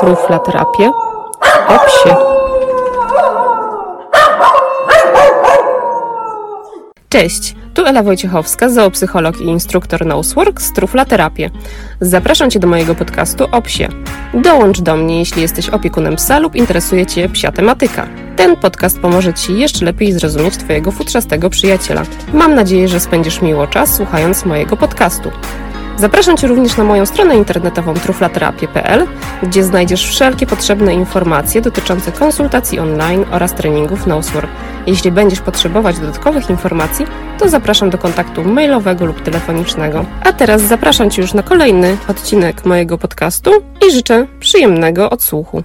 Truflaterapię o psie. Cześć, tu Ela Wojciechowska, zoopsycholog i instruktor Nosework z Truflaterapię. Zapraszam Cię do mojego podcastu o psie. Dołącz do mnie, jeśli jesteś opiekunem psa lub interesuje Cię psia tematyka. Ten podcast pomoże Ci jeszcze lepiej zrozumieć Twojego futrzastego przyjaciela. Mam nadzieję, że spędzisz miło czas słuchając mojego podcastu. Zapraszam Cię również na moją stronę internetową truflaterapię.pl, gdzie znajdziesz wszelkie potrzebne informacje dotyczące konsultacji online oraz treningów Nosework. Jeśli będziesz potrzebować dodatkowych informacji, to zapraszam do kontaktu mailowego lub telefonicznego. A teraz zapraszam Cię już na kolejny odcinek mojego podcastu i życzę przyjemnego odsłuchu.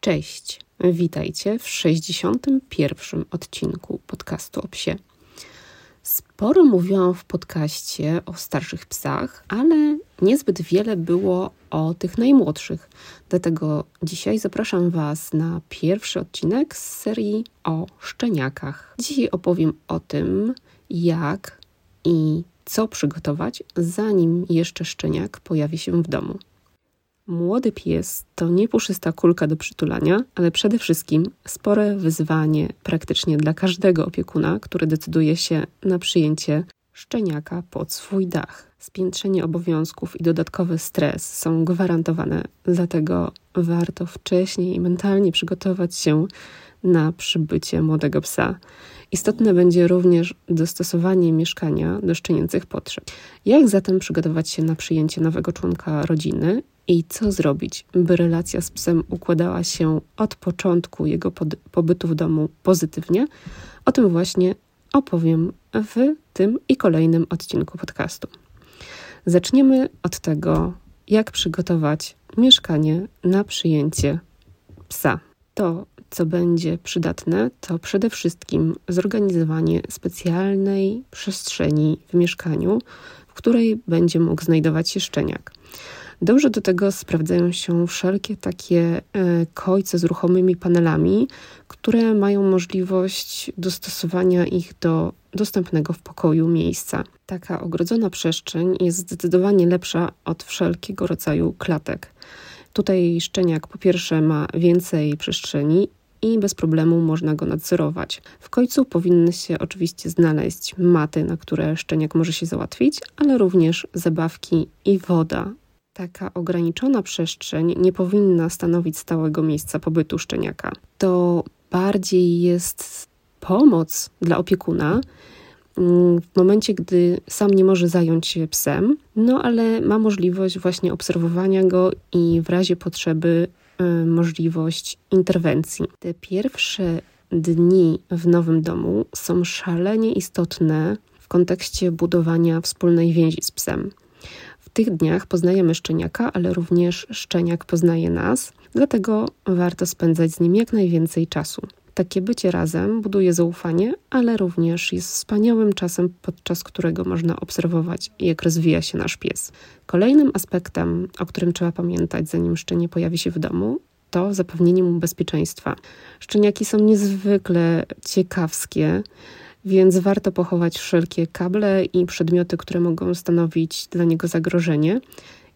Cześć, witajcie w 61. odcinku podcastu o psie. Sporo mówiłam w podcaście o starszych psach, ale niezbyt wiele było o tych najmłodszych. Dlatego dzisiaj zapraszam Was na pierwszy odcinek z serii o szczeniakach. Dzisiaj opowiem o tym, jak i co przygotować, zanim jeszcze szczeniak pojawi się w domu. Młody pies to nie puszysta kulka do przytulania, ale przede wszystkim spore wyzwanie praktycznie dla każdego opiekuna, który decyduje się na przyjęcie szczeniaka pod swój dach. Spiętrzenie obowiązków i dodatkowy stres są gwarantowane, dlatego warto wcześniej mentalnie przygotować się na przybycie młodego psa. Istotne będzie również dostosowanie mieszkania do szczenięcych potrzeb. Jak zatem przygotować się na przyjęcie nowego członka rodziny i co zrobić, by relacja z psem układała się od początku jego pobytu w domu pozytywnie? O tym właśnie opowiem w tym i kolejnym odcinku podcastu. Zaczniemy od tego, jak przygotować mieszkanie na przyjęcie psa. To, co będzie przydatne, to przede wszystkim zorganizowanie specjalnej przestrzeni w mieszkaniu, w której będzie mógł znajdować się szczeniak. Dobrze do tego sprawdzają się wszelkie takie e, kojce z ruchomymi panelami, które mają możliwość dostosowania ich do dostępnego w pokoju miejsca. Taka ogrodzona przestrzeń jest zdecydowanie lepsza od wszelkiego rodzaju klatek. Tutaj szczeniak po pierwsze ma więcej przestrzeni i bez problemu można go nadzorować. W końcu powinny się oczywiście znaleźć maty, na które szczeniak może się załatwić, ale również zabawki i woda. Taka ograniczona przestrzeń nie powinna stanowić stałego miejsca pobytu szczeniaka. To bardziej jest pomoc dla opiekuna, mm, w momencie, gdy sam nie może zająć się psem, no ale ma możliwość właśnie obserwowania go i w razie potrzeby możliwość interwencji. Te pierwsze dni w nowym domu są szalenie istotne w kontekście budowania wspólnej więzi z psem. W tych dniach poznajemy szczeniaka, ale również szczeniak poznaje nas, dlatego warto spędzać z nim jak najwięcej czasu. Takie bycie razem buduje zaufanie, ale również jest wspaniałym czasem, podczas którego można obserwować, jak rozwija się nasz pies. Kolejnym aspektem, o którym trzeba pamiętać, zanim szczenie pojawi się w domu, to zapewnienie mu bezpieczeństwa. Szczeniaki są niezwykle ciekawskie, więc warto pochować wszelkie kable i przedmioty, które mogą stanowić dla niego zagrożenie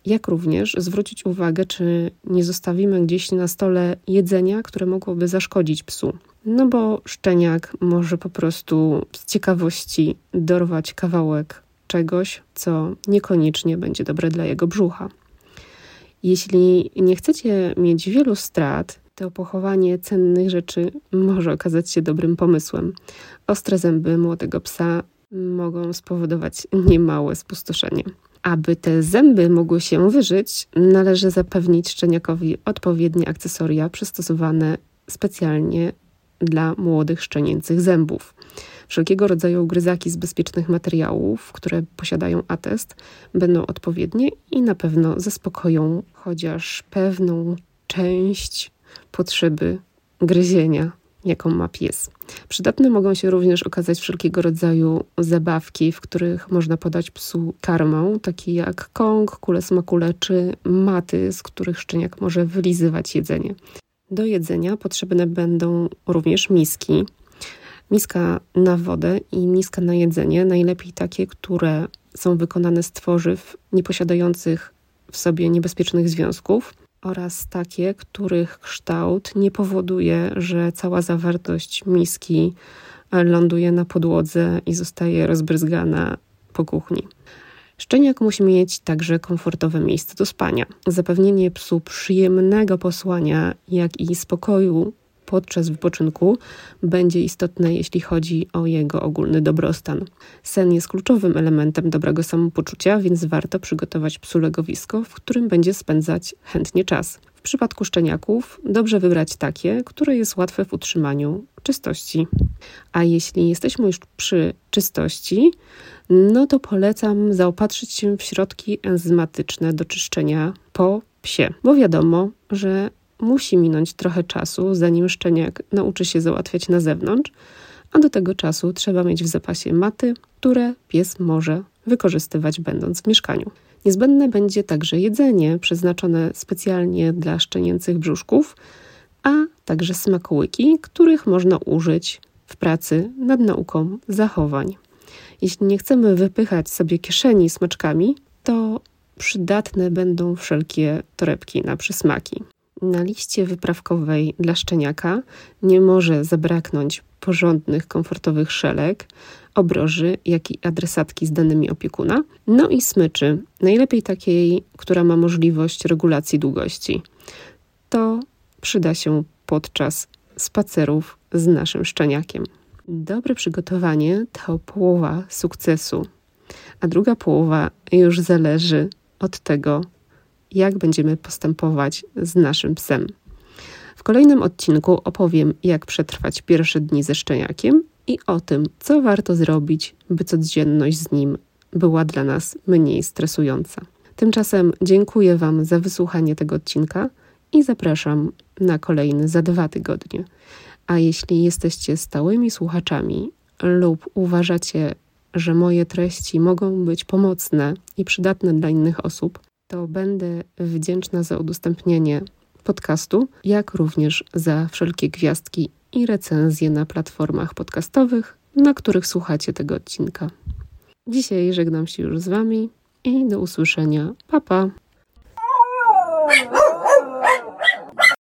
jak również zwrócić uwagę, czy nie zostawimy gdzieś na stole jedzenia, które mogłoby zaszkodzić psu. No bo szczeniak może po prostu z ciekawości dorwać kawałek czegoś, co niekoniecznie będzie dobre dla jego brzucha. Jeśli nie chcecie mieć wielu strat, to pochowanie cennych rzeczy może okazać się dobrym pomysłem. Ostre zęby młodego psa mogą spowodować niemałe spustoszenie. Aby te zęby mogły się wyżyć, należy zapewnić szczeniakowi odpowiednie akcesoria przystosowane specjalnie dla młodych szczenięcych zębów. Wszelkiego rodzaju gryzaki z bezpiecznych materiałów, które posiadają atest, będą odpowiednie i na pewno zaspokoją chociaż pewną część potrzeby gryzienia jaką ma pies. Przydatne mogą się również okazać wszelkiego rodzaju zabawki, w których można podać psu karmę, takie jak kąg, kule smakule czy maty, z których szczeniak może wylizywać jedzenie. Do jedzenia potrzebne będą również miski. Miska na wodę i miska na jedzenie, najlepiej takie, które są wykonane z tworzyw nieposiadających w sobie niebezpiecznych związków oraz takie, których kształt nie powoduje, że cała zawartość miski ląduje na podłodze i zostaje rozbryzgana po kuchni. Szczeniak musi mieć także komfortowe miejsce do spania. Zapewnienie psu przyjemnego posłania, jak i spokoju podczas wypoczynku będzie istotne, jeśli chodzi o jego ogólny dobrostan. Sen jest kluczowym elementem dobrego samopoczucia, więc warto przygotować psu legowisko, w którym będzie spędzać chętnie czas. W przypadku szczeniaków dobrze wybrać takie, które jest łatwe w utrzymaniu czystości. A jeśli jesteśmy już przy czystości, no to polecam zaopatrzyć się w środki enzymatyczne do czyszczenia po psie, bo wiadomo, że musi minąć trochę czasu, zanim szczeniak nauczy się załatwiać na zewnątrz, a do tego czasu trzeba mieć w zapasie maty, które pies może wykorzystywać będąc w mieszkaniu. Niezbędne będzie także jedzenie przeznaczone specjalnie dla szczenięcych brzuszków, a także smakołyki, których można użyć w pracy nad nauką zachowań. Jeśli nie chcemy wypychać sobie kieszeni smaczkami, to przydatne będą wszelkie torebki na przysmaki. Na liście wyprawkowej dla szczeniaka nie może zabraknąć porządnych, komfortowych szelek, obroży, jak i adresatki z danymi opiekuna, no i smyczy, najlepiej takiej, która ma możliwość regulacji długości. To przyda się podczas spacerów z naszym szczeniakiem. Dobre przygotowanie to połowa sukcesu, a druga połowa już zależy od tego, jak będziemy postępować z naszym psem. W kolejnym odcinku opowiem, jak przetrwać pierwsze dni ze szczeniakiem i o tym, co warto zrobić, by codzienność z nim była dla nas mniej stresująca. Tymczasem dziękuję Wam za wysłuchanie tego odcinka i zapraszam na kolejny za dwa tygodnie. A jeśli jesteście stałymi słuchaczami lub uważacie, że moje treści mogą być pomocne i przydatne dla innych osób, to będę wdzięczna za udostępnienie podcastu, jak również za wszelkie gwiazdki i recenzje na platformach podcastowych, na których słuchacie tego odcinka. Dzisiaj żegnam się już z Wami i do usłyszenia. Pa pa!